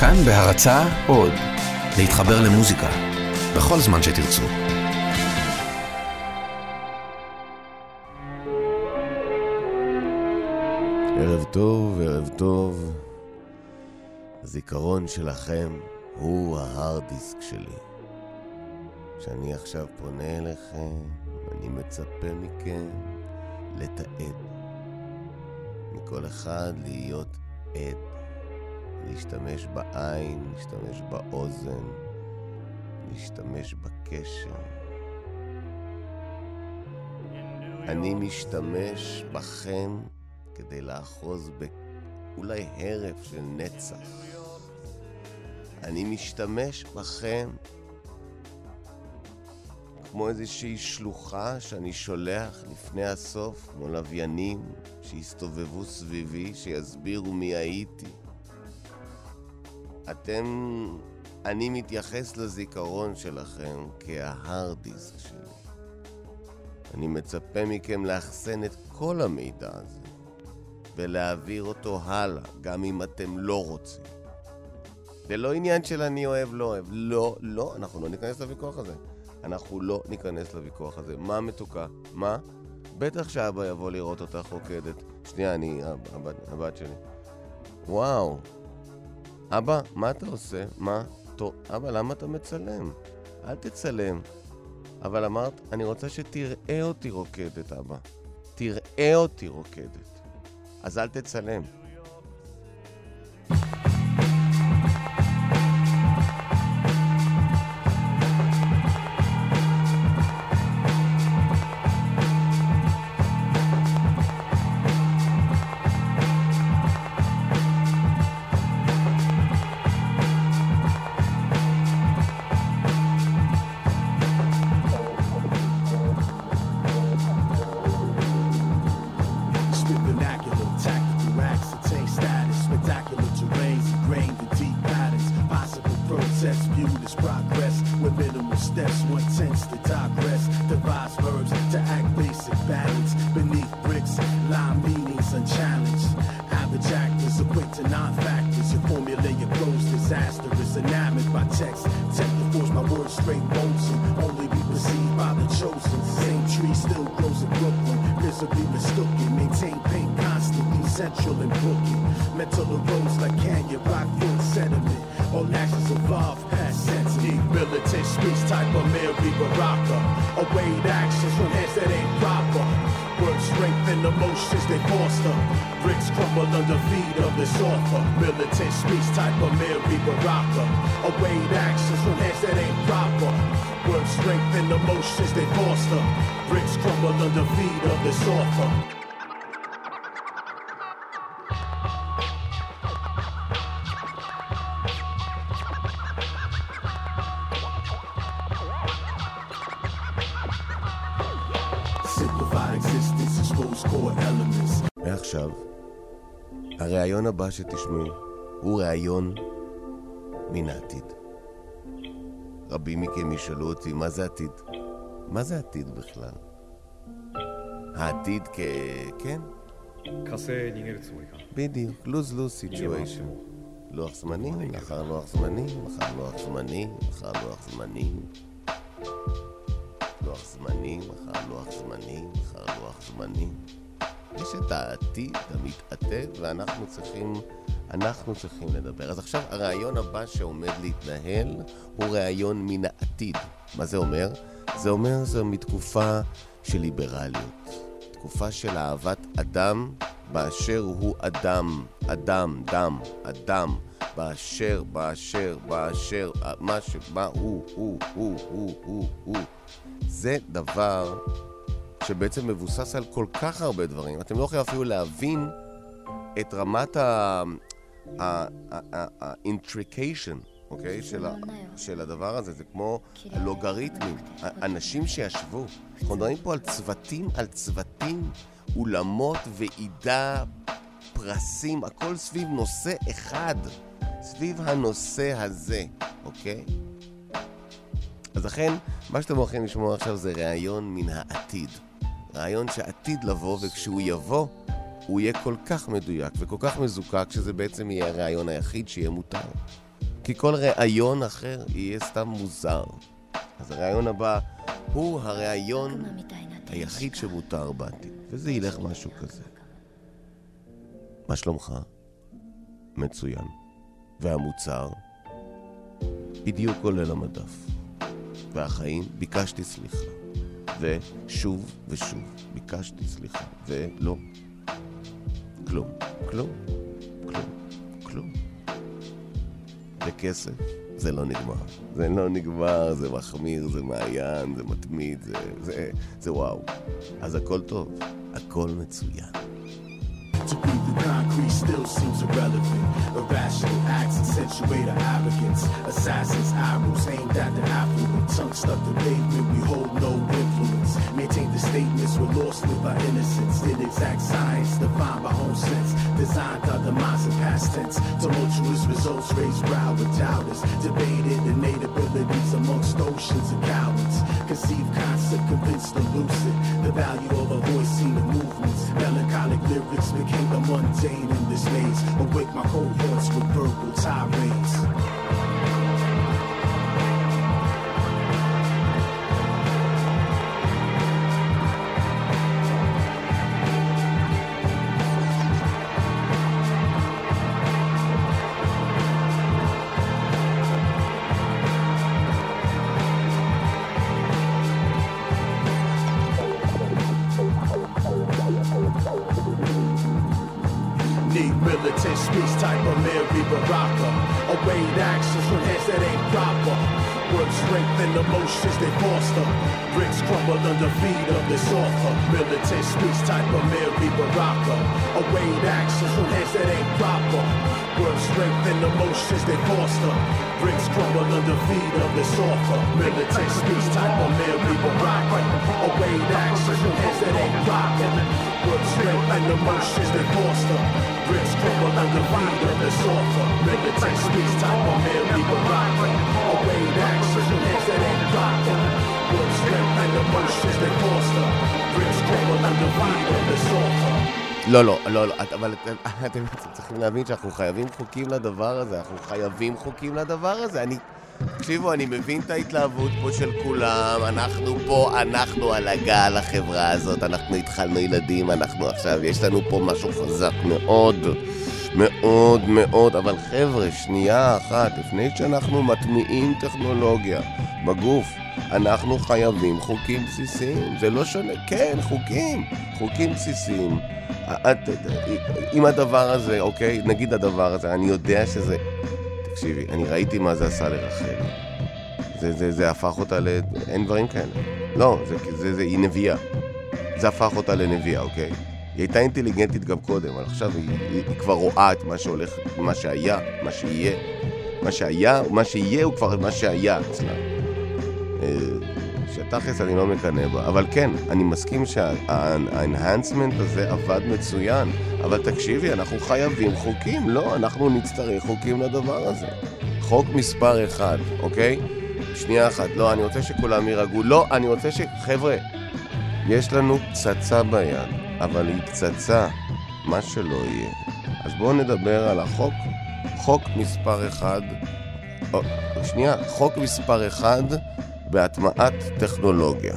כאן בהרצה עוד, להתחבר למוזיקה, בכל זמן שתרצו. ערב טוב, ערב טוב. הזיכרון שלכם הוא ההארד דיסק שלי. כשאני עכשיו פונה אליכם, אני מצפה מכם לתעד. מכל אחד להיות עד. להשתמש בעין, להשתמש באוזן, להשתמש בקשר. אני משתמש בכם כדי לאחוז באולי הרף של נצח. אני משתמש בכם כמו איזושהי שלוחה שאני שולח לפני הסוף, כמו לוויינים שיסתובבו סביבי, שיסבירו מי הייתי. אתם... אני מתייחס לזיכרון שלכם כההארד דיסק שלי. אני מצפה מכם לאחסן את כל המידע הזה ולהעביר אותו הלאה, גם אם אתם לא רוצים. זה לא עניין של אני אוהב, לא אוהב. לא, לא, אנחנו לא ניכנס לוויכוח הזה. אנחנו לא ניכנס לוויכוח הזה. מה מתוקה? מה? בטח שאבא יבוא לראות אותך רוקדת. שנייה, אני... הבת, הבת שלי. וואו. אבא, מה אתה עושה? מה? טוב, אבא, למה אתה מצלם? אל תצלם. אבל אמרת, אני רוצה שתראה אותי רוקדת, אבא. תראה אותי רוקדת. אז אל תצלם. Strengthen emotions they foster. Bricks crumble under feet of this author. מעכשיו, הראיון הבא שתשמעו הוא ראיון מן העתיד. רבים מכם ישאלו אותי, מה זה עתיד? מה זה עתיד בכלל? העתיד כ... כן? בדיוק, לוז-לוז סיטואשן. לוח זמנים, לאחר לוח זמנים, אחר לוח זמנים, אחר לוח זמנים. לוח זמנים, אחר לוח זמנים, אחר לוח זמנים. יש את העתיד המתעתד ואנחנו צריכים, אנחנו צריכים לדבר. אז עכשיו הרעיון הבא שעומד להתנהל הוא רעיון מן העתיד. מה זה אומר? זה אומר זה מתקופה של ליברליות. תקופה של אהבת אדם באשר הוא אדם, אדם, דם, אדם, באשר, באשר, באשר, מה שמה הוא, הוא, הוא, הוא, הוא, הוא. זה דבר שבעצם מבוסס על כל כך הרבה דברים. אתם לא יכולים אפילו להבין את רמת ה-intrication, אוקיי? של, ה- של הדבר הזה. זה כמו הלוגריתמים. אנשים שישבו. אנחנו מדברים פה על צוותים על צוותים, אולמות, ועידה, פרסים, הכל סביב נושא אחד. סביב הנושא הזה, אוקיי? אז לכן, מה שאתם הולכים לשמוע עכשיו זה ראיון מן העתיד. רעיון שעתיד לבוא, וכשהוא יבוא, הוא יהיה כל כך מדויק וכל כך מזוקק, שזה בעצם יהיה הרעיון היחיד שיהיה מותר. כי כל ראיון אחר יהיה סתם מוזר. אז הראיון הבא הוא הראיון היחיד שמותר באתי, וזה ילך משהו כזה. מה שלומך? מצוין. והמוצר? בדיוק עולה למדף. והחיים? ביקשתי סליחה. ושוב ושוב ביקשתי סליחה, ולא. כלום, כלום, וכסף, זה לא נגמר. זה לא נגמר, זה מחמיר, זה מעיין, זה מתמיד, זה, זה, זה וואו. אז הכל טוב, הכל מצוין. Breathe the concrete still seems irrelevant. Irrational acts accentuate our arrogance. Assassins' arrows aimed at the affluent. Tongue stuck to pavement, we hold no influence. Maintain the statements, we're lost with our innocence. Inexact science, defined by own sense. Designed our demise in past tense. Tumultuous results raise brow with doubters. Debated innate abilities amongst oceans of cowards. Conceived concept, convinced lucid. The value of a voice seen in movements. Melancholic lyrics became the mundane in this maze. Awake my cohorts with verbal tirades. the. Strengthen emotions they foster. Bricks crumble under feet of this author. Militant speech type of Mary Baraka. Await actions from hands that ain't proper. Words strengthen emotions they foster. Bricks crumble under feet of this author. Militant speech type of Mary Baraka. Await actions from hands that ain't proper. Words strengthen emotions they foster. Bricks crumble under feet of this author. Militant speech type of Mary Baraka. Actions hands that ain't proper. Words strengthen emotions they foster. Bricks crumble under feet of this author. לא, לא, לא, לא, אבל אתם צריכים להבין שאנחנו חייבים חוקים לדבר הזה, אנחנו חייבים חוקים לדבר הזה. אני... תקשיבו, אני מבין את ההתלהבות פה של כולם, אנחנו פה, אנחנו על הגל, החברה הזאת, אנחנו התחלנו ילדים, אנחנו עכשיו, יש לנו פה משהו חזק מאוד, מאוד מאוד, אבל חבר'ה, שנייה אחת, לפני שאנחנו מטמיעים טכנולוגיה בגוף, אנחנו חייבים חוקים בסיסיים, זה לא שונה, כן, חוקים, חוקים בסיסיים. את, עם הדבר הזה, אוקיי? נגיד הדבר הזה, אני יודע שזה... תקשיבי, אני ראיתי מה זה עשה לרחל. זה, זה, זה הפך אותה ל... אין דברים כאלה. לא, זה, זה, זה, היא נביאה. זה הפך אותה לנביאה, אוקיי? היא הייתה אינטליגנטית גם קודם, אבל עכשיו היא, היא, היא כבר רואה את מה שהולך, מה שהיה, מה שיהיה. מה שהיה, מה שיהיה הוא כבר מה שהיה אצלה. אה, שתכלס אני לא מקנא בה, אבל כן, אני מסכים שהאנהנסמנט הזה עבד מצוין, אבל תקשיבי, אנחנו חייבים חוקים, לא, אנחנו נצטרך חוקים לדבר הזה. חוק מספר אחד, אוקיי? שנייה אחת, לא, אני רוצה שכולם יירגעו, לא, אני רוצה ש... חבר'ה, יש לנו פצצה ביד, אבל היא פצצה, מה שלא יהיה. אז בואו נדבר על החוק, חוק מספר אחד, או, שנייה, חוק מספר אחד בהטמעת טכנולוגיה.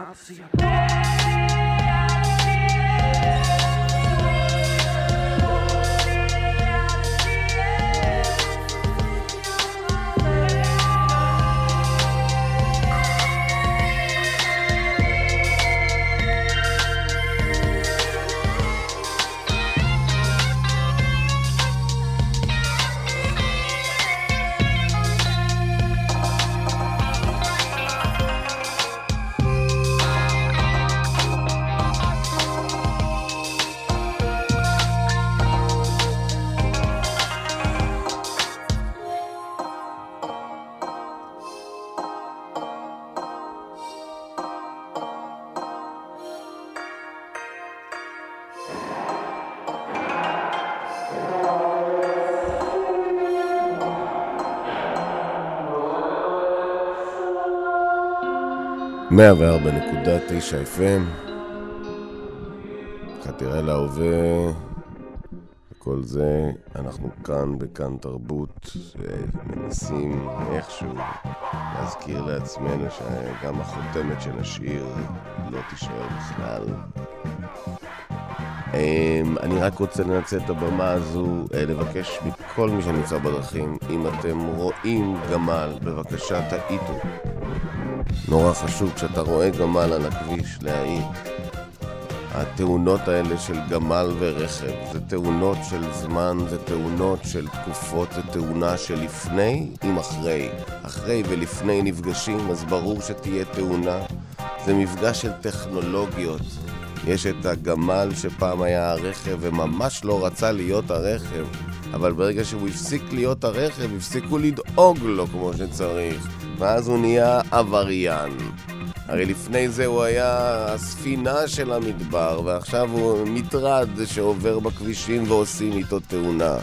I'll see you. 104.9 FM, חתירה להווה, וכל זה, אנחנו כאן בכאן תרבות, מנסים איכשהו להזכיר לעצמנו שגם החותמת של השיר לא תישאר בכלל. אמ, אני רק רוצה לנצל את הבמה הזו, אה, לבקש מכל מי שנמצא בדרכים, אם אתם רואים גמל, בבקשה תעיטו. נורא חשוב כשאתה רואה גמל על הכביש להעיד. התאונות האלה של גמל ורכב, זה תאונות של זמן, זה תאונות של תקופות, זה תאונה של לפני עם אחרי. אחרי ולפני נפגשים, אז ברור שתהיה תאונה. זה מפגש של טכנולוגיות. יש את הגמל שפעם היה הרכב וממש לא רצה להיות הרכב, אבל ברגע שהוא הפסיק להיות הרכב, הפסיקו לדאוג לו כמו שצריך, ואז הוא נהיה עבריין. הרי לפני זה הוא היה הספינה של המדבר, ועכשיו הוא מטרד שעובר בכבישים ועושים איתו תאונה.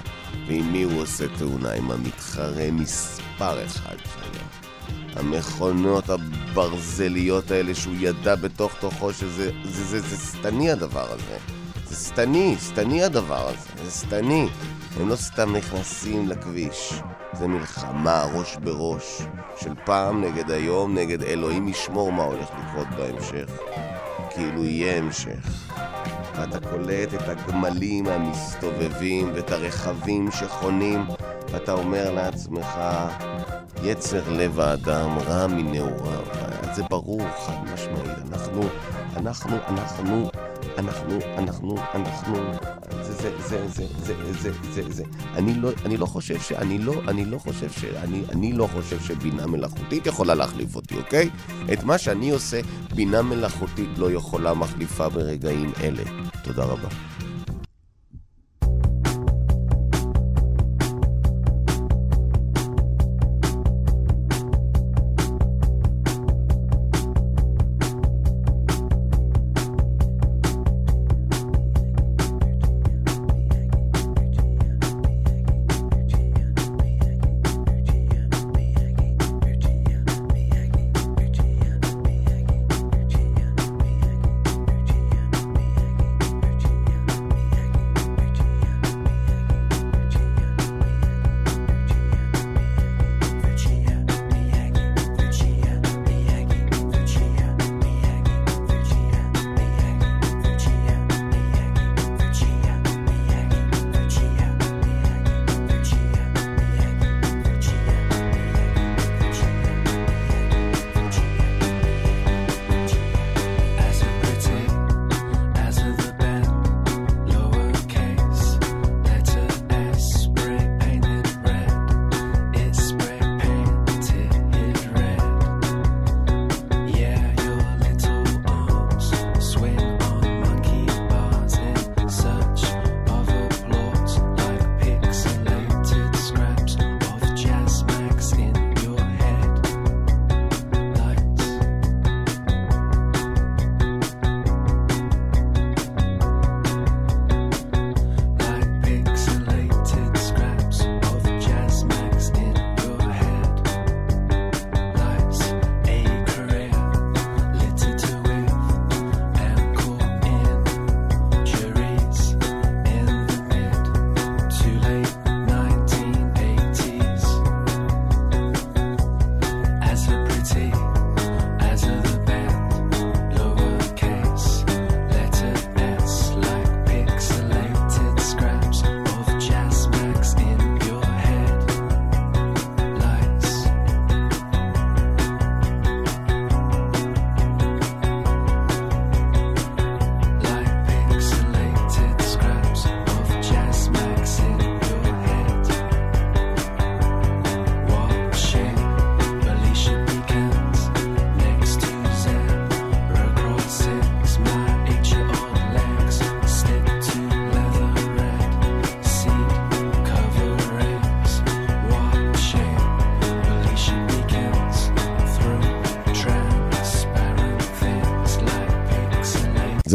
ועם מי הוא עושה תאונה? עם המתחרה מספר אחד שלו. המכונות הברזליות האלה שהוא ידע בתוך תוכו שזה זה, שטני הדבר הזה. זה שטני, שטני הדבר הזה, זה שטני. הם לא סתם נכנסים לכביש, זה מלחמה ראש בראש, של פעם נגד היום, נגד אלוהים ישמור מה הולך לקרות בהמשך. כאילו יהיה המשך. ואתה קולט את הגמלים המסתובבים ואת הרכבים שחונים, ואתה אומר לעצמך, יצר לב האדם רע מנעוריו. זה ברור, חד משמעית. אנחנו, אנחנו, אנחנו, אנחנו, אנחנו, אנחנו, זה, זה, זה, זה, זה, זה, זה, זה. אני לא, אני לא חושב ש... אני לא, אני לא חושב ש... אני, אני לא חושב שבינה מלאכותית יכולה להחליף אותי, אוקיי? את מה שאני עושה, בינה מלאכותית לא יכולה מחליפה ברגעים אלה. תודה רבה.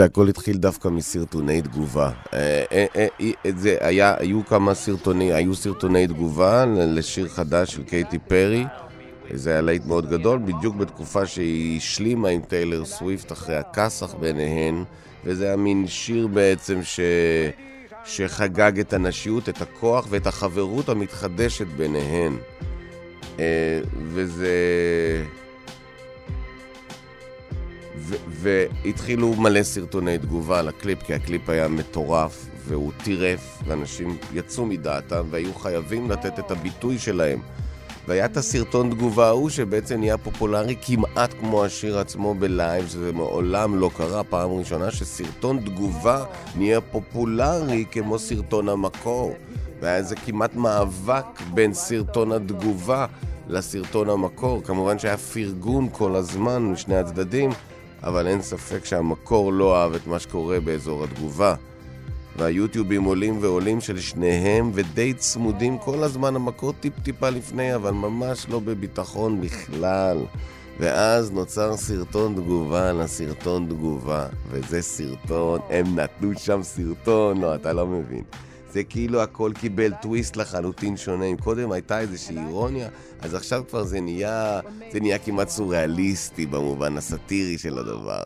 זה הכל התחיל דווקא מסרטוני תגובה. אה, אה, אה, זה היה, היו כמה סרטוני, היו סרטוני תגובה לשיר חדש של קייטי פרי. זה היה להיט מאוד גדול, בדיוק בתקופה שהיא השלימה עם טיילר סוויפט אחרי הכסח ביניהן, וזה היה מין שיר בעצם ש... שחגג את הנשיות, את הכוח ואת החברות המתחדשת ביניהן. וזה... והתחילו מלא סרטוני תגובה לקליפ, כי הקליפ היה מטורף, והוא טירף, ואנשים יצאו מדעתם והיו חייבים לתת את הביטוי שלהם. והיה את הסרטון תגובה ההוא שבעצם נהיה פופולרי כמעט כמו השיר עצמו בלייב, שזה מעולם לא קרה, פעם ראשונה שסרטון תגובה נהיה פופולרי כמו סרטון המקור. והיה איזה כמעט מאבק בין סרטון התגובה לסרטון המקור. כמובן שהיה פרגון כל הזמן משני הצדדים, אבל אין ספק שהמקור לא אהב את מה שקורה באזור התגובה. והיוטיובים עולים ועולים של שניהם ודי צמודים כל הזמן, המקור טיפ-טיפה לפני, אבל ממש לא בביטחון בכלל. ואז נוצר סרטון תגובה לסרטון תגובה, וזה סרטון, הם נתנו שם סרטון, לא, אתה לא מבין. זה כאילו הכל קיבל טוויסט לחלוטין שונה. אם קודם הייתה איזושהי אירוניה, אז עכשיו כבר זה נהיה, זה נהיה כמעט סוריאליסטי במובן הסאטירי של הדבר.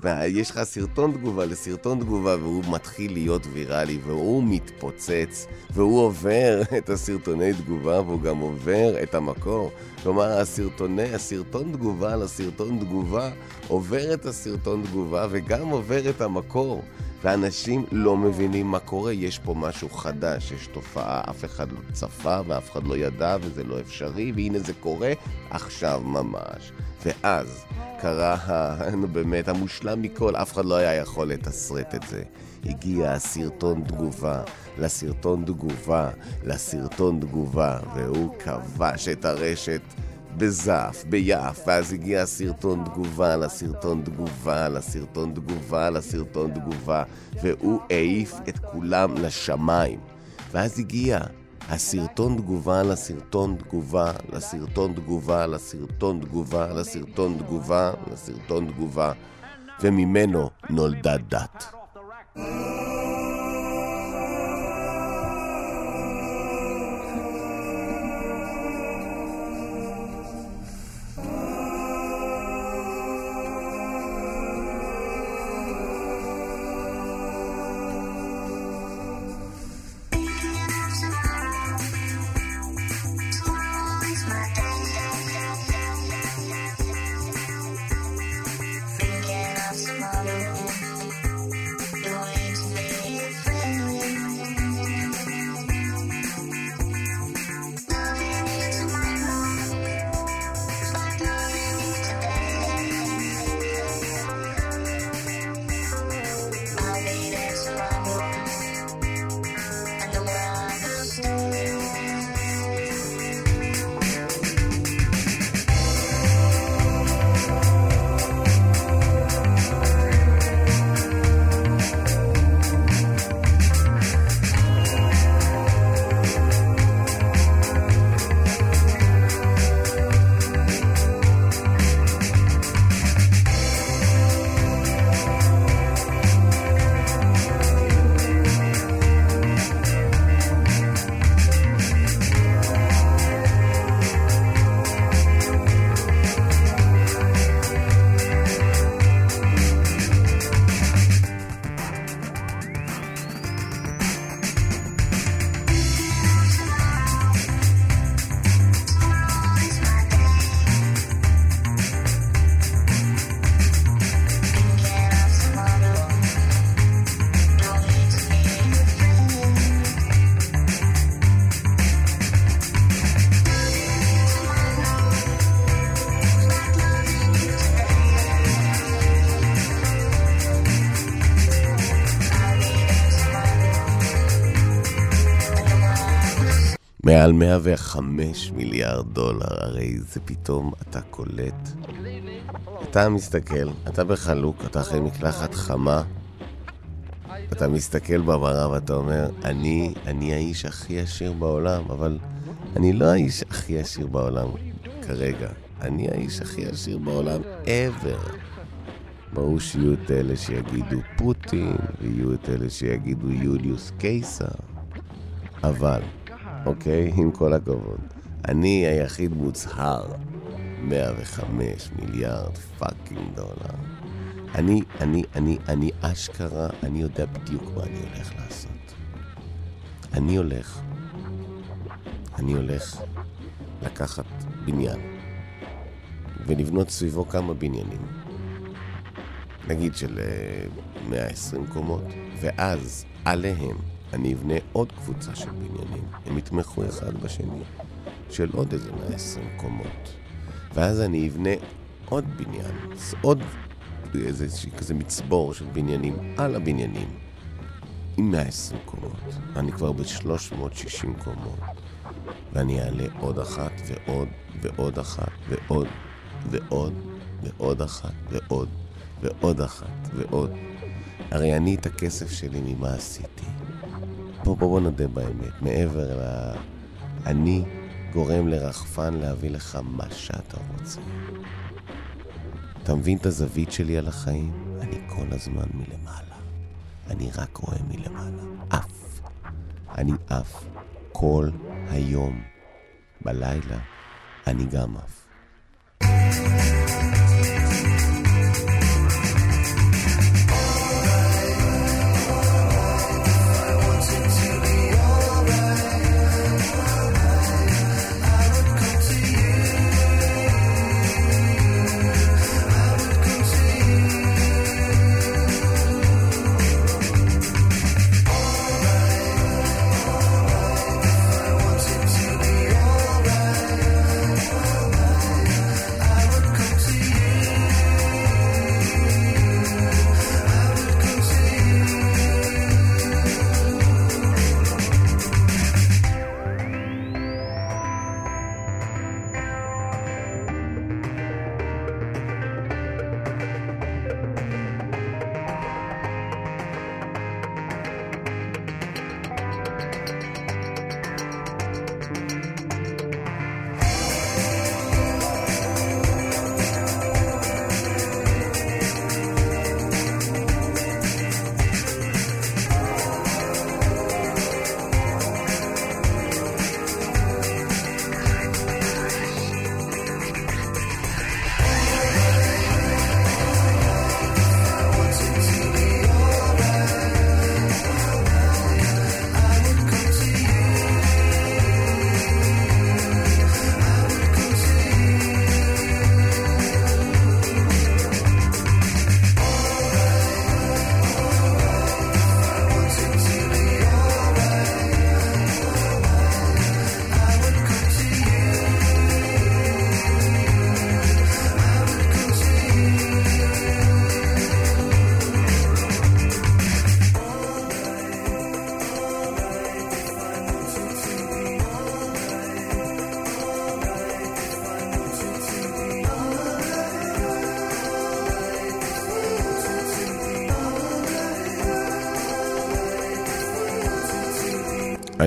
ויש לך סרטון תגובה לסרטון תגובה, והוא מתחיל להיות ויראלי, והוא מתפוצץ, והוא עובר את הסרטוני תגובה, והוא גם עובר את המקור. כלומר, הסרטוני, הסרטון תגובה לסרטון תגובה עובר את הסרטון תגובה וגם עובר את המקור. ואנשים לא מבינים מה קורה, יש פה משהו חדש, יש תופעה, אף אחד לא צפה ואף אחד לא ידע וזה לא אפשרי, והנה זה קורה עכשיו ממש. ואז קרה, נו באמת, המושלם מכל, אף אחד לא היה יכול לתסרט את זה. הגיע הסרטון תגובה, לסרטון תגובה, לסרטון תגובה, והוא כבש את הרשת. בזף, ביעף, ואז הגיע הסרטון תגובה לסרטון תגובה לסרטון תגובה לסרטון תגובה, והוא העיף את כולם לשמיים. ואז הגיע הסרטון תגובה לסרטון תגובה לסרטון תגובה לסרטון תגובה לסרטון תגובה לסרטון תגובה, וממנו נולדה דת. מעל 105 מיליארד דולר, הרי זה פתאום אתה קולט. אתה מסתכל, אתה בחלוק, אתה אחרי מקלחת חמה, אתה מסתכל במראה ואתה אומר, אני, אני האיש הכי עשיר בעולם, אבל אני לא האיש הכי עשיר בעולם כרגע. אני האיש הכי עשיר בעולם ever. ברור שיהיו את אלה שיגידו פוטין, ויהיו את אלה שיגידו יוליוס קיסר. אבל, אוקיי? עם כל הכבוד, אני היחיד מוצהר. 105 מיליארד fucking דולר. אני, אני, אני, אני אשכרה, אני יודע בדיוק מה אני הולך לעשות. אני הולך, אני הולך לקחת בניין ולבנות סביבו כמה בניינים. נגיד של 120 אה, קומות, ואז עליהם אני אבנה עוד קבוצה של בניינים. הם יתמכו אחד בשני, של עוד איזה 120 קומות. ואז אני אבנה עוד בניין, עוד איזה כזה מצבור של בניינים על הבניינים. עם 120 קומות. אני כבר ב-360 קומות. ואני אעלה עוד אחת ועוד ועוד אחת ועוד ועוד ועוד אחת ועוד ועוד אחת ועוד. הרי אני את הכסף שלי ממה עשיתי. בוא בוא בוא נודה באמת, מעבר ל... אני גורם לרחפן להביא לך מה שאתה רוצה. אתה מבין את הזווית שלי על החיים? אני כל הזמן מלמעלה. אני רק רואה מלמעלה. עף. אני עף. כל היום. בלילה אני גם עף.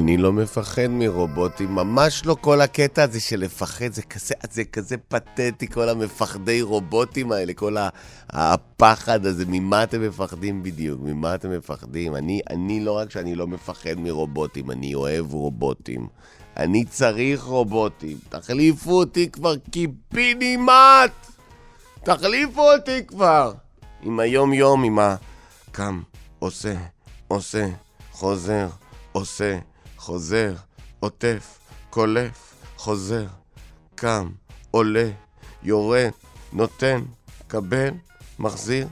אני לא מפחד מרובוטים, ממש לא כל הקטע הזה של לפחד, זה כזה, זה כזה פתטי, כל המפחדי רובוטים האלה, כל הפחד הזה, ממה אתם מפחדים בדיוק? ממה אתם מפחדים? אני, אני לא רק שאני לא מפחד מרובוטים, אני אוהב רובוטים. אני צריך רובוטים. תחליפו אותי כבר קיבינימט! תחליפו אותי כבר! עם היום-יום, עם ה... קם, עושה, עושה, חוזר, עושה. חוזר, עוטף, קולף, חוזר, קם, עולה, יורד, נותן, קבל, מחזיר.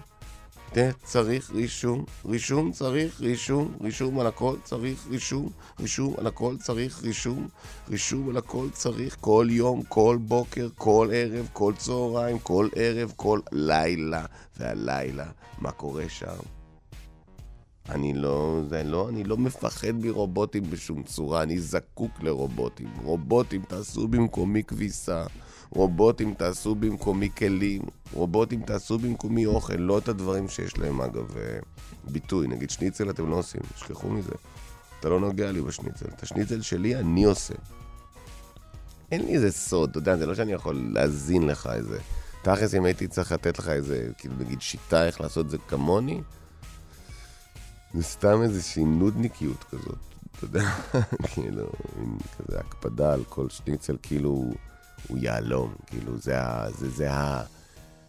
צריך רישום, רישום צריך רישום, רישום על הכל צריך רישום, רישום על הכל צריך רישום, רישום על הכל צריך כל יום, כל בוקר, כל ערב, כל צהריים, כל ערב, כל לילה, והלילה, מה קורה שם? אני לא, זה לא, אני לא מפחד מרובוטים בשום צורה, אני זקוק לרובוטים. רובוטים תעשו במקומי כביסה, רובוטים תעשו במקומי כלים, רובוטים תעשו במקומי אוכל, לא את הדברים שיש להם אגב אה, ביטוי. נגיד שניצל אתם לא עושים, תשכחו מזה. אתה לא נוגע לי בשניצל. את השניצל שלי אני עושה. אין לי איזה סוד, אתה יודע, זה לא שאני יכול להזין לך איזה תכלס, אם הייתי צריך לתת לך איזה, כאילו, נגיד, שיטה איך לעשות את זה כמוני, זה סתם איזושהי נודניקיות כזאת, אתה יודע, כאילו, עם כזה הקפדה על כל שניצל, כאילו, הוא יהלום, כאילו, זה ה... זה, זה ה...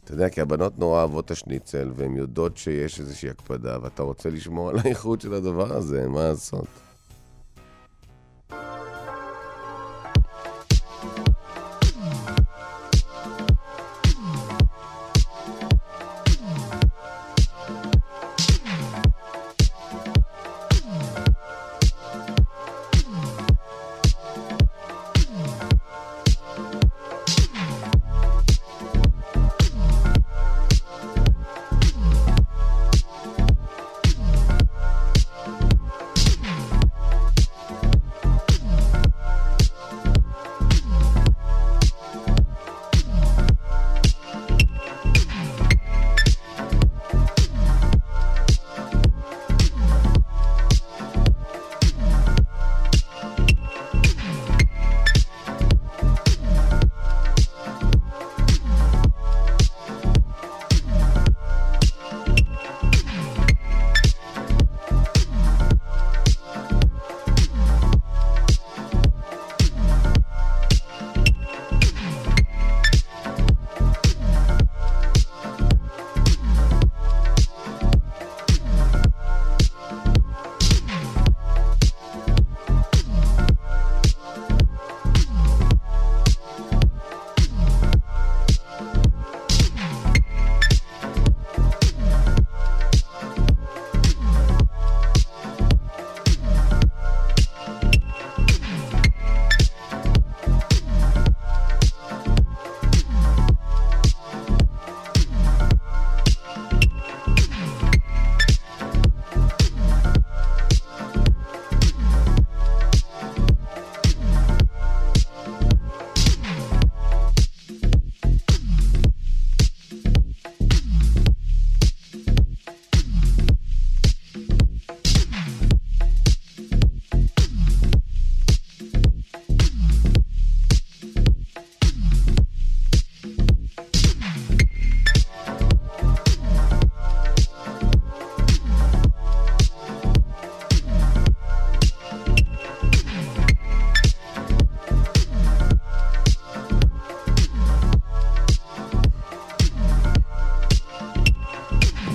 אתה יודע, כי הבנות נורא אוהבות את השניצל, והן יודעות שיש איזושהי הקפדה, ואתה רוצה לשמור על האיכות של הדבר הזה, מה לעשות?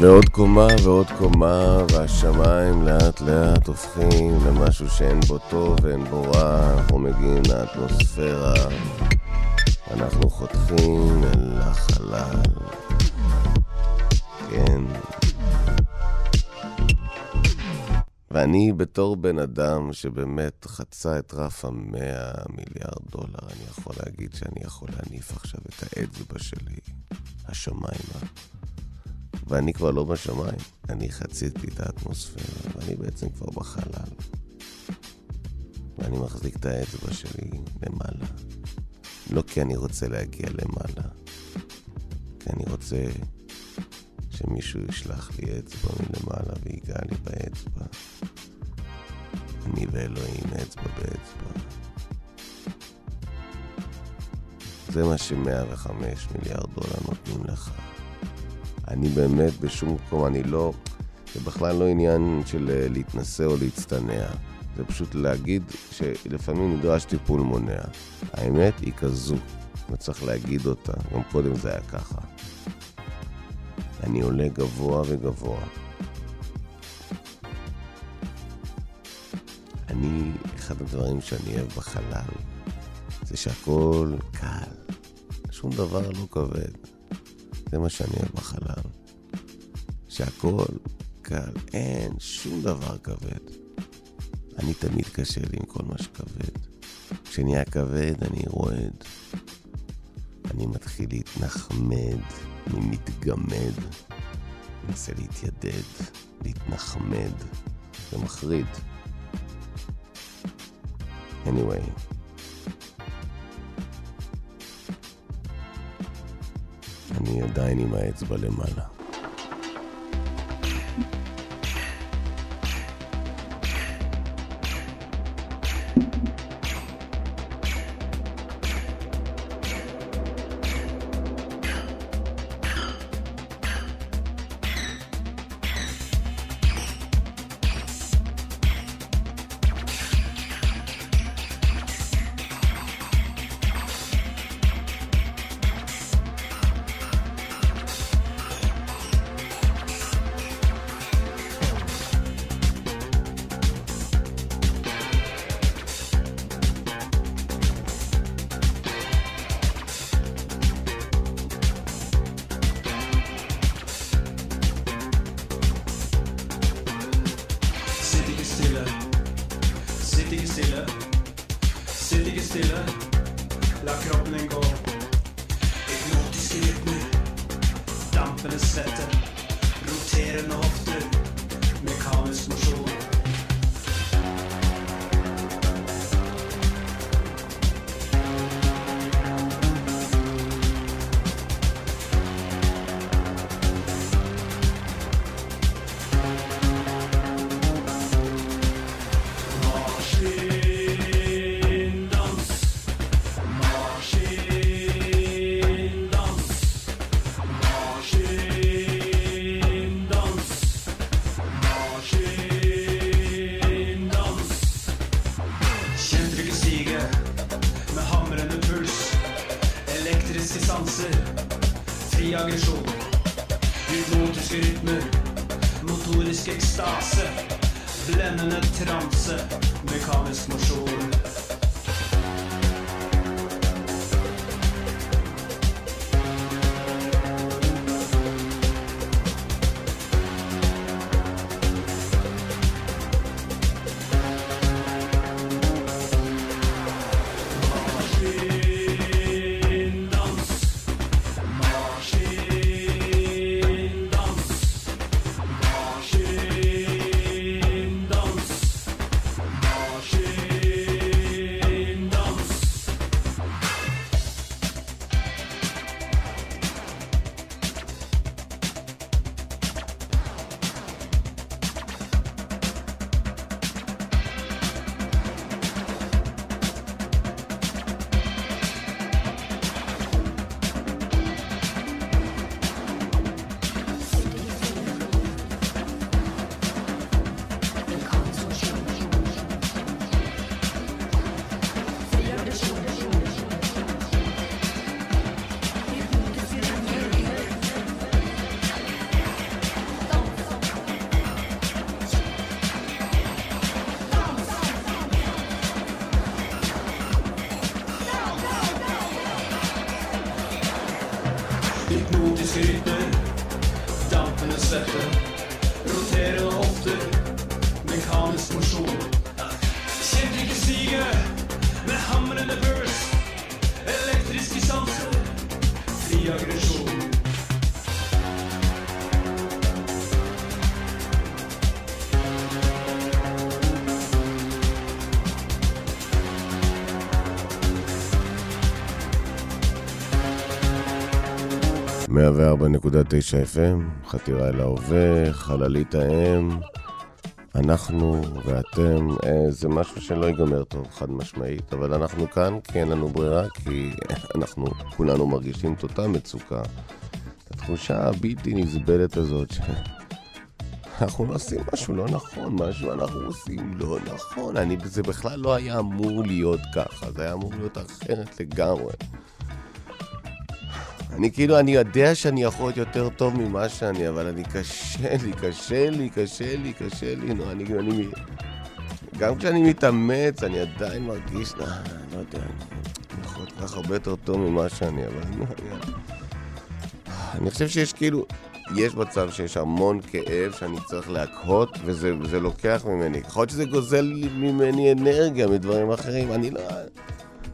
ועוד קומה ועוד קומה, והשמיים לאט לאט הופכים למשהו שאין בו טוב ואין בו רע, אנחנו מגיעים לאטמוספירה, אנחנו חותכים אל החלל. כן. ואני בתור בן אדם שבאמת חצה את רף המאה מיליארד דולר, אני יכול להגיד שאני יכול להניף עכשיו את האצבע שלי השמיימה. ואני כבר לא בשמיים, אני חציתי את האטמוספירה, ואני בעצם כבר בחלל. ואני מחזיק את האצבע שלי למעלה. לא כי אני רוצה להגיע למעלה, כי אני רוצה שמישהו ישלח לי אצבע מלמעלה ויגע לי באצבע. אני ואלוהים אצבע באצבע. זה מה ש-105 מיליארד דולר נותנים לך. אני באמת בשום מקום, אני לא... זה בכלל לא עניין של אה, להתנשא או להצטנע. זה פשוט להגיד שלפעמים נדרש טיפול מונע. האמת היא כזו, וצריך להגיד אותה. גם קודם זה היה ככה. אני עולה גבוה וגבוה. אני, אחד הדברים שאני אוהב בחלל, זה שהכל קל. שום דבר לא כבד. זה מה שאני אוהב בחלל. שהכל קל, אין שום דבר כבד. אני תמיד קשה לי עם כל מה שכבד. כשנהיה כבד אני רועד. אני מתחיל להתנחמד, אני מתגמד, מנסה להתיידד, להתנחמד. זה מחריד. anyway, אני עדיין עם האצבע למעלה. 104.9 FM, חתירה אל ההווה, חללית האם, אנחנו ואתם, אה, זה משהו שלא ייגמר טוב, חד משמעית, אבל אנחנו כאן כי אין לנו ברירה, כי אנחנו כולנו מרגישים את אותה מצוקה. את התחושה הבלתי נסבלת הזאת ש... אנחנו לא עושים משהו לא נכון, משהו אנחנו עושים לא נכון. אני, זה בכלל לא היה אמור להיות ככה, זה היה אמור להיות אחרת לגמרי. אני כאילו, אני יודע שאני יכול להיות יותר טוב ממה שאני, אבל אני קשה לי, קשה לי, קשה לי, קשה לי, נו, אני, אני... גם כשאני מתאמץ, אני עדיין מרגיש, לא, לא יודע, אני יכול להיות כך הרבה יותר טוב ממה שאני, אבל אני... אני, אני חושב שיש כאילו, יש מצב שיש המון כאב שאני צריך להקהות, וזה לוקח ממני. יכול להיות שזה גוזל ממני אנרגיה מדברים אחרים, אני לא...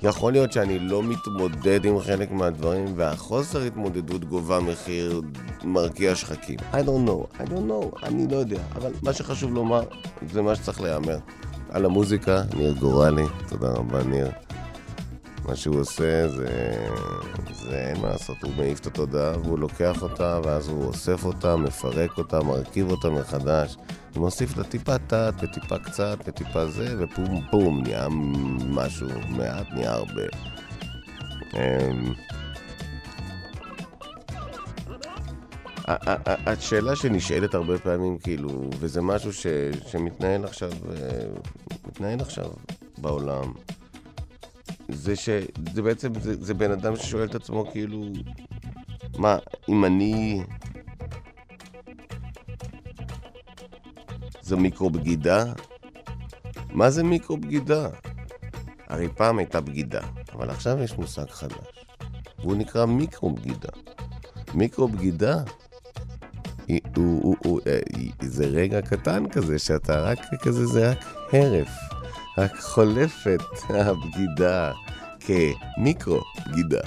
יכול להיות שאני לא מתמודד עם חלק מהדברים, והחוסר התמודדות גובה מחיר מרקיע שחקים. I don't know, I don't know, אני לא יודע. אבל מה שחשוב לומר, זה מה שצריך להיאמר. על המוזיקה, ניר גורלי, תודה רבה ניר. מה שהוא עושה זה... זה אין מה לעשות, הוא מעיף את התודעה והוא לוקח אותה ואז הוא אוסף אותה, מפרק אותה, מרכיב אותה מחדש ומוסיף לה טיפה תת וטיפה קצת וטיפה זה ופום פום נהיה משהו מעט, נהיה הרבה. אמ, השאלה שנשאלת הרבה פעמים, כאילו, וזה משהו ש, שמתנהל עכשיו, אה, מתנהל עכשיו בעולם, זה שזה בעצם, זה, זה בן אדם ששואל את עצמו, כאילו, מה, אם אני... זו מיקרו-בגידה? מה זה מיקרו-בגידה? הרי פעם הייתה בגידה, אבל עכשיו יש מושג חדש, והוא נקרא מיקרו-בגידה. מיקרו-בגידה הוא, הוא, הוא, אה, זה רגע קטן כזה, שאתה רק כזה, זה רק הרף. רק חולפת הבגידה כמיקרו בגידה.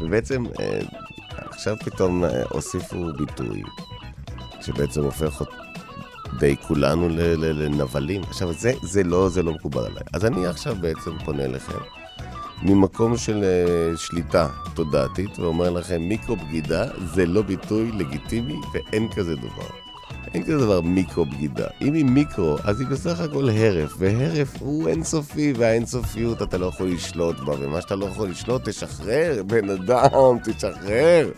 ובעצם אה, עכשיו פתאום אה, הוסיפו ביטוי שבעצם הופך אות- די כולנו לנבלים. עכשיו, זה, זה, לא, זה לא מקובל עליי. אז אני עכשיו בעצם פונה אליכם ממקום של אה, שליטה תודעתית, ואומר לכם, מיקרו בגידה זה לא ביטוי לגיטימי ואין כזה דבר. אין כזה דבר מיקרו בגידה. אם היא מיקרו, אז היא בסך הכל הרף, והרף הוא אינסופי, והאינסופיות אתה לא יכול לשלוט בה, ומה שאתה לא יכול לשלוט, תשחרר, בן אדם, תשחרר.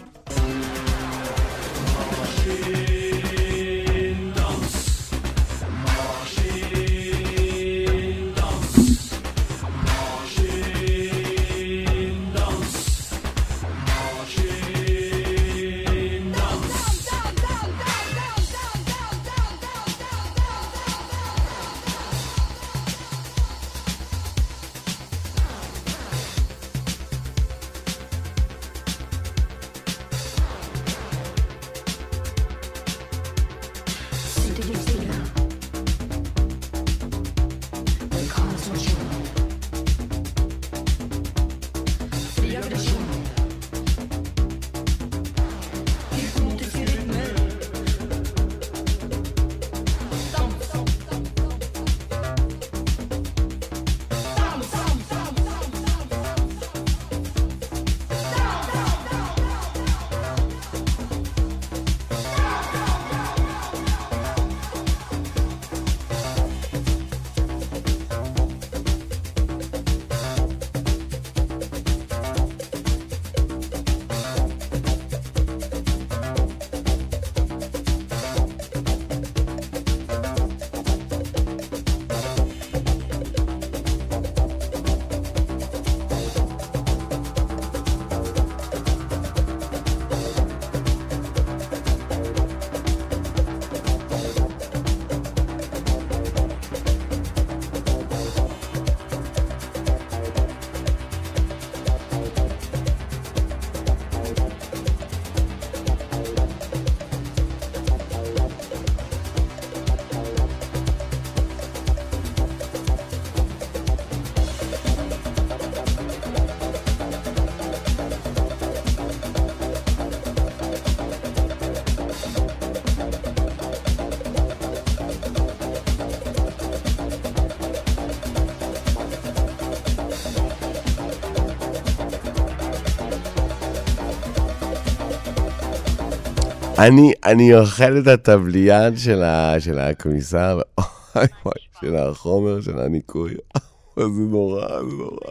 אני, אני אוכל את הטבליין של, של הכביסה, ו- אוי וואי, של החומר, של הניקוי. זה נורא, זה נורא.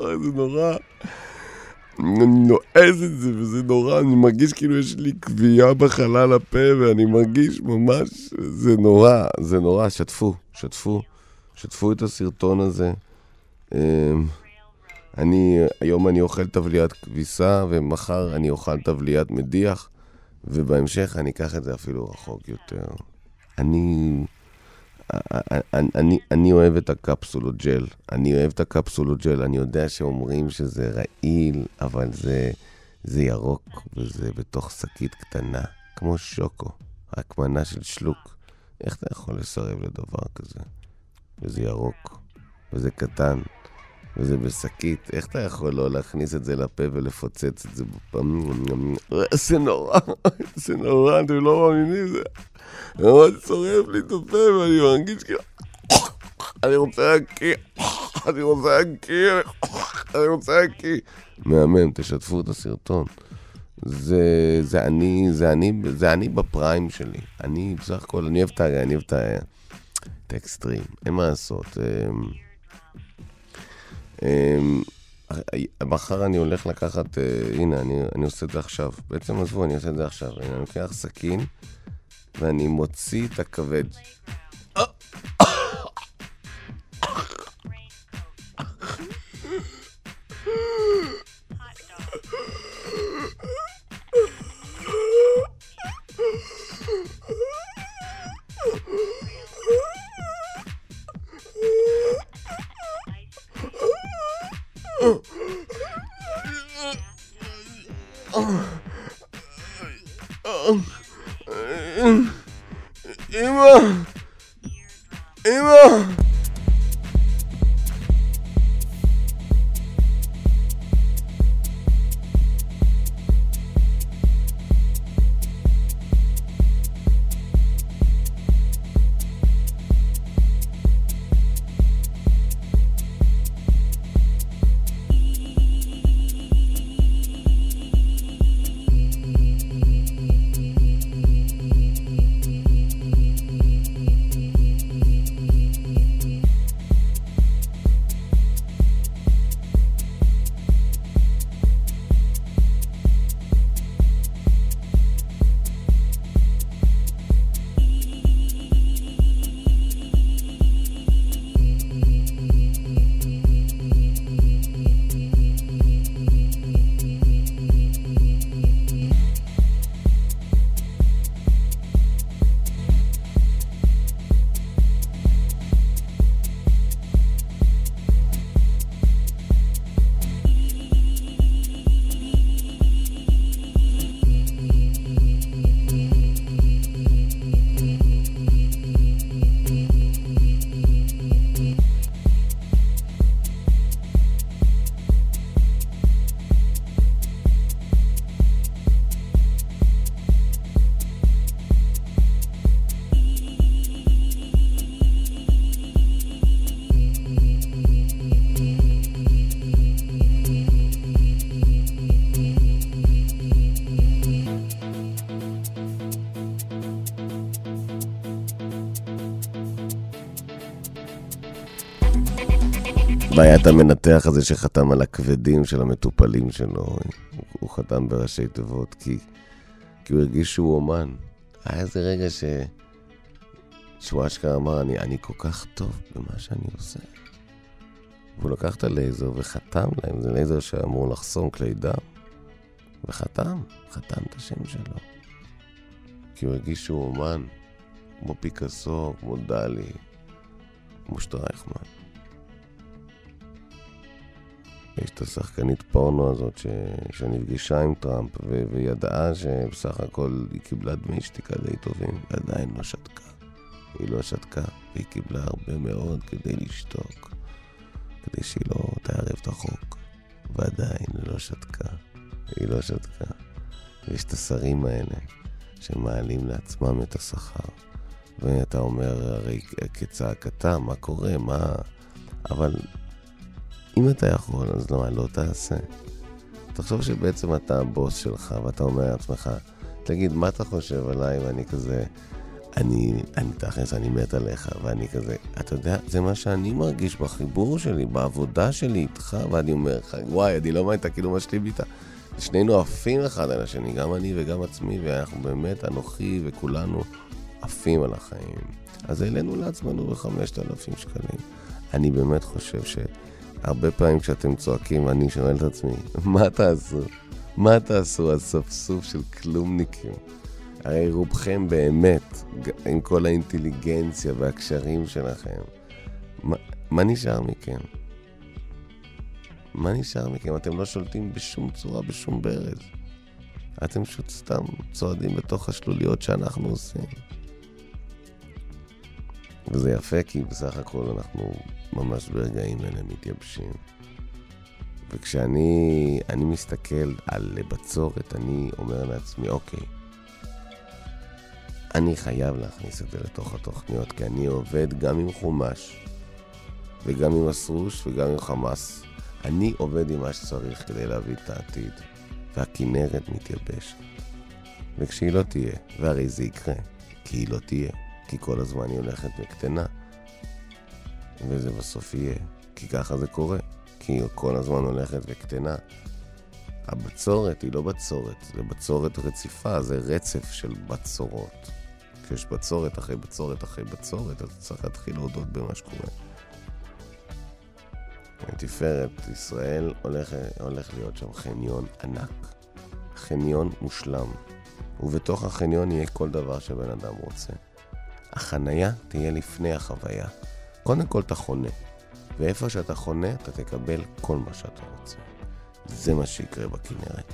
זה נורא. אני נועז את זה, וזה נורא, אני מרגיש כאילו יש לי כווייה בחלל הפה, ואני מרגיש ממש, זה נורא, זה נורא. שתפו, שתפו, שתפו את הסרטון הזה. אמ, אני, היום אני אוכל טבליית כביסה, ומחר אני אוכל טבליית מדיח. ובהמשך אני אקח את זה אפילו רחוק יותר. אני... אני, אני, אני אוהב את הקפסולות ג'ל. אני אוהב את הקפסולות ג'ל. אני יודע שאומרים שזה רעיל, אבל זה, זה ירוק, וזה בתוך שקית קטנה, כמו שוקו. רק מנה של שלוק. איך אתה יכול לסרב לדבר כזה? וזה ירוק, וזה קטן, וזה בשקית, איך אתה יכול לא להכניס את זה לפה ולפוצץ את זה בפעמים? זה נורא, זה נורא, אתם לא מאמינים, זה ממש צורף לי את הפה ואני מרגיש כאילו... אני רוצה להקיא, אני רוצה להקיא, אני רוצה להקיא. מהמם, תשתפו את הסרטון. זה, זה אני, זה אני, זה אני בפריים שלי. אני בסך הכל, אני אוהב את האקסטרים, אין מה לעשות. אמ, מחר אני הולך לקחת, אה, הנה, אני, אני עושה את זה עכשיו. בעצם עזבו, אני עושה את זה עכשיו. אני לוקח סכין, ואני מוציא את הכבד. 이모 이모 את המנתח הזה שחתם על הכבדים של המטופלים שלו. הוא, הוא חתם בראשי תיבות, כי, כי הוא הרגיש שהוא אומן. היה איזה רגע ש... שהוא אשכרה אמר, אני, אני כל כך טוב במה שאני עושה. והוא לקח את הלייזר וחתם להם, זה לייזר שאמור לחסום כלי דם. וחתם, חתם את השם שלו. כי הוא הרגיש שהוא אומן, כמו פיקאסו, כמו דלי, כמו שטרייכמן. יש את השחקנית פורנו הזאת ש... שנפגשה עם טראמפ ו... וידעה שבסך הכל היא קיבלה דמי שתיקה די טובים, ועדיין לא שתקה. היא לא שתקה, והיא קיבלה הרבה מאוד כדי לשתוק, כדי שהיא לא תערב את החוק, ועדיין לא שתקה. היא לא שתקה. ויש את השרים האלה שמעלים לעצמם את השכר. ואתה אומר, הרי כצעקתה, מה קורה, מה... אבל אם אתה יכול, אז למה לא תעשה? תחשוב שבעצם אתה הבוס שלך, ואתה אומר לעצמך, תגיד, מה אתה חושב עליי? ואני כזה, אני, אני תכלס, אני מת עליך, ואני כזה, אתה יודע, זה מה שאני מרגיש בחיבור שלי, בעבודה שלי איתך, ואני אומר לך, וואי, אני לא מאמין את הקידום השלים איתה. שנינו עפים אחד על השני, גם אני וגם עצמי, ואנחנו באמת, אנוכי וכולנו עפים על החיים. אז העלינו לעצמנו בחמשת אלפים שקלים. אני באמת חושב שהרבה פעמים כשאתם צועקים, אני שואל את עצמי, מה תעשו? מה תעשו? הספסוף של כלומניקים. הרי רובכם באמת, עם כל האינטליגנציה והקשרים שלכם, מה, מה נשאר מכם? מה נשאר מכם? אתם לא שולטים בשום צורה, בשום ברז. אתם פשוט סתם צועדים בתוך השלוליות שאנחנו עושים. וזה יפה כי בסך הכל אנחנו ממש ברגעים אלה מתייבשים. וכשאני אני מסתכל על בצורת, אני אומר לעצמי, אוקיי, אני חייב להכניס את זה לתוך התוכניות, כי אני עובד גם עם חומש, וגם עם אסרוש, וגם עם חמאס. אני עובד עם מה שצריך כדי להביא את העתיד, והכנרת מתייבשת. וכשהיא לא תהיה, והרי זה יקרה, כי היא לא תהיה, כי כל הזמן היא הולכת וקטנה, וזה בסוף יהיה, כי ככה זה קורה, כי היא כל הזמן הולכת וקטנה. הבצורת היא לא בצורת, זה בצורת רציפה, זה רצף של בצורות. כשיש בצורת אחרי בצורת אחרי בצורת, אז צריך להתחיל להודות במה שקורה. תפארת ישראל הולך, הולך להיות שם חניון ענק. חניון מושלם. ובתוך החניון יהיה כל דבר שבן אדם רוצה. החנייה תהיה לפני החוויה. קודם כל אתה חונה, ואיפה שאתה חונה אתה תקבל כל מה שאתה רוצה. זה מה שיקרה בכנרת.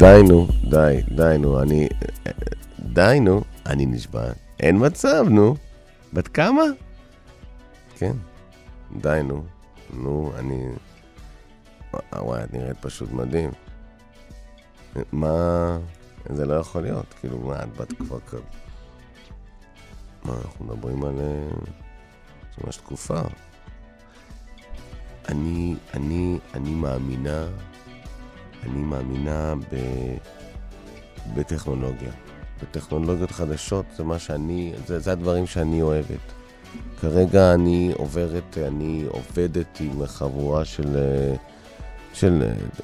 די נו, די, די נו, אני... די נו, אני נשבע. אין מצב, נו. בת כמה? כן. די נו. נו, אני... וואי, את נראית פשוט מדהים. מה... זה לא יכול להיות, כאילו, מה, את בת כבר כ... מה, אנחנו מדברים על... אה, זה ממש תקופה. אני, אני, אני מאמינה, אני מאמינה ב... בטכנולוגיה. בטכנולוגיות חדשות זה מה שאני, זה, זה הדברים שאני אוהבת. כרגע אני עוברת, אני עובדת עם חבורה של, של,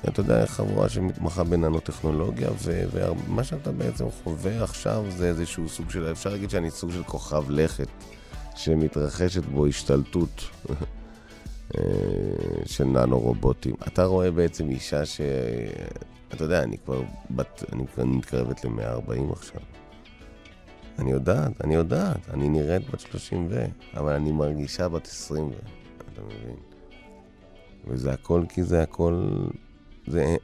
אתה יודע, חבורה שמתמחה בננו-טכנולוגיה, ומה שאתה בעצם חווה עכשיו זה איזשהו סוג של, אפשר להגיד שאני סוג של כוכב לכת, שמתרחשת בו השתלטות אה, של ננו-רובוטים. אתה רואה בעצם אישה ש... אתה יודע, אני כבר בת, אני כבר מתקרבת ל-140 עכשיו. אני יודעת, אני יודעת, אני נראית בת 30 ו... אבל אני מרגישה בת 20 ו... אתה מבין? וזה הכל כי זה הכל... זה...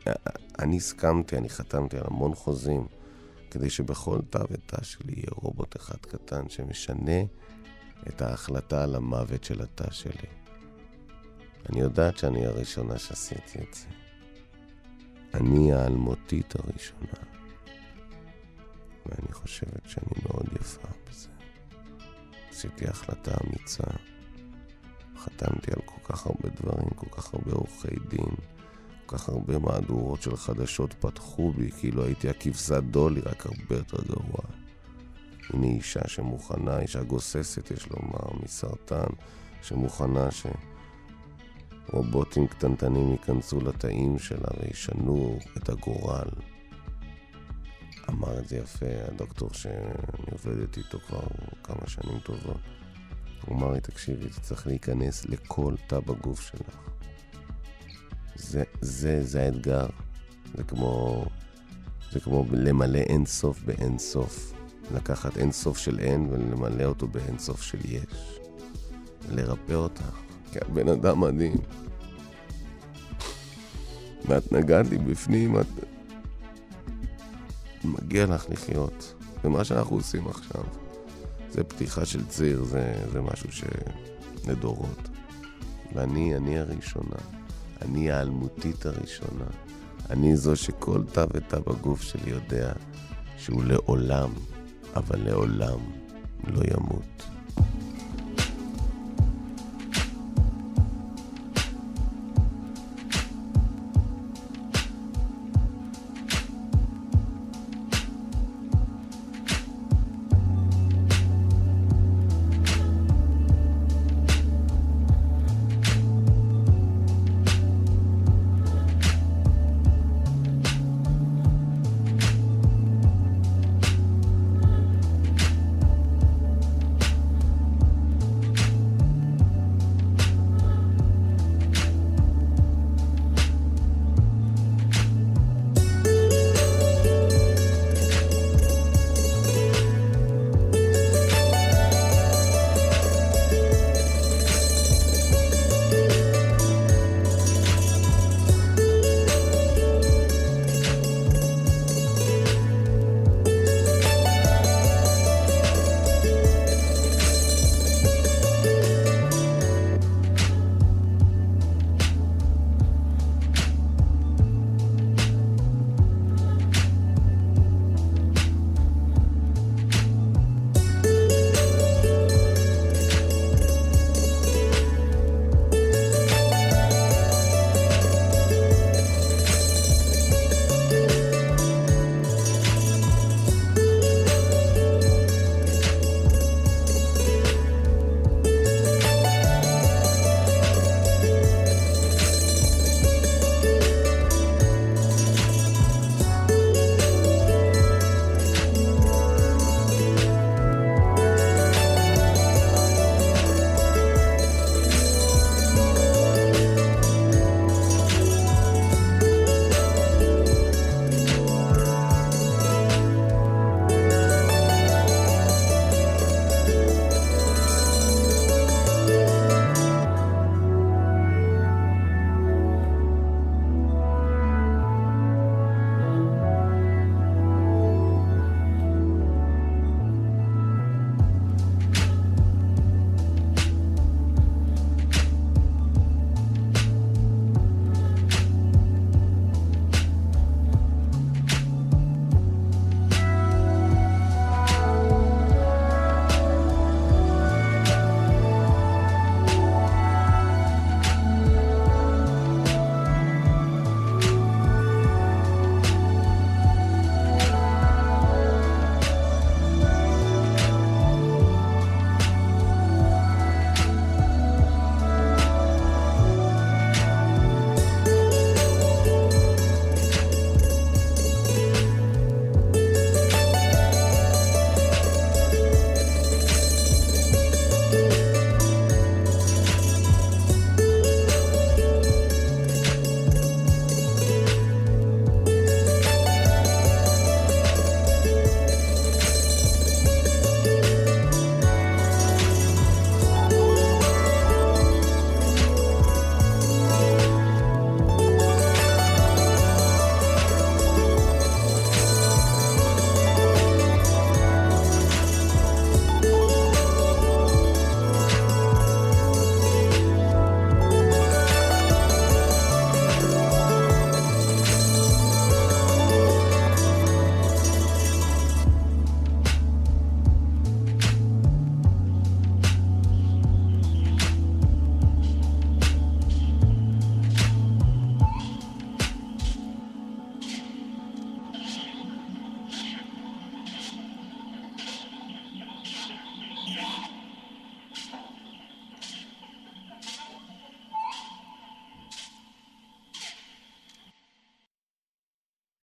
אני הסכמתי, אני חתמתי על המון חוזים, כדי שבכל תא ותא שלי יהיה רובוט אחד קטן שמשנה את ההחלטה על המוות של התא שלי. אני יודעת שאני הראשונה שעשיתי את זה. אני האלמותית הראשונה. ואני חושבת שאני מאוד יפה בזה. עשיתי החלטה אמיצה, חתמתי על כל כך הרבה דברים, כל כך הרבה עורכי דין, כל כך הרבה מהדורות של חדשות פתחו בי, כאילו הייתי הכבשת דולי, רק הרבה יותר גרוע. הנה אישה שמוכנה, אישה גוססת, יש לומר, מסרטן, שמוכנה שרובוטים קטנטנים ייכנסו לתאים שלה וישנו את הגורל. אמר את זה יפה הדוקטור שאני עובדת איתו כבר כמה שנים טובות. הוא אמר לי, תקשיבי, זה צריך להיכנס לכל תא בגוף שלך. זה, זה, זה האתגר. זה כמו, זה כמו למלא אין סוף באין סוף. לקחת אין סוף של אין ולמלא אותו באין סוף של יש. לרפא אותך, את בן אדם מדהים. ואת נגעת לי בפנים, את... מגיע לך לחיות. זה מה שאנחנו עושים עכשיו. זה פתיחה של ציר, זה, זה משהו ש... לדורות. ואני, אני הראשונה. אני האלמותית הראשונה. אני זו שכל תא ותא בגוף שלי יודע שהוא לעולם, אבל לעולם לא ימות.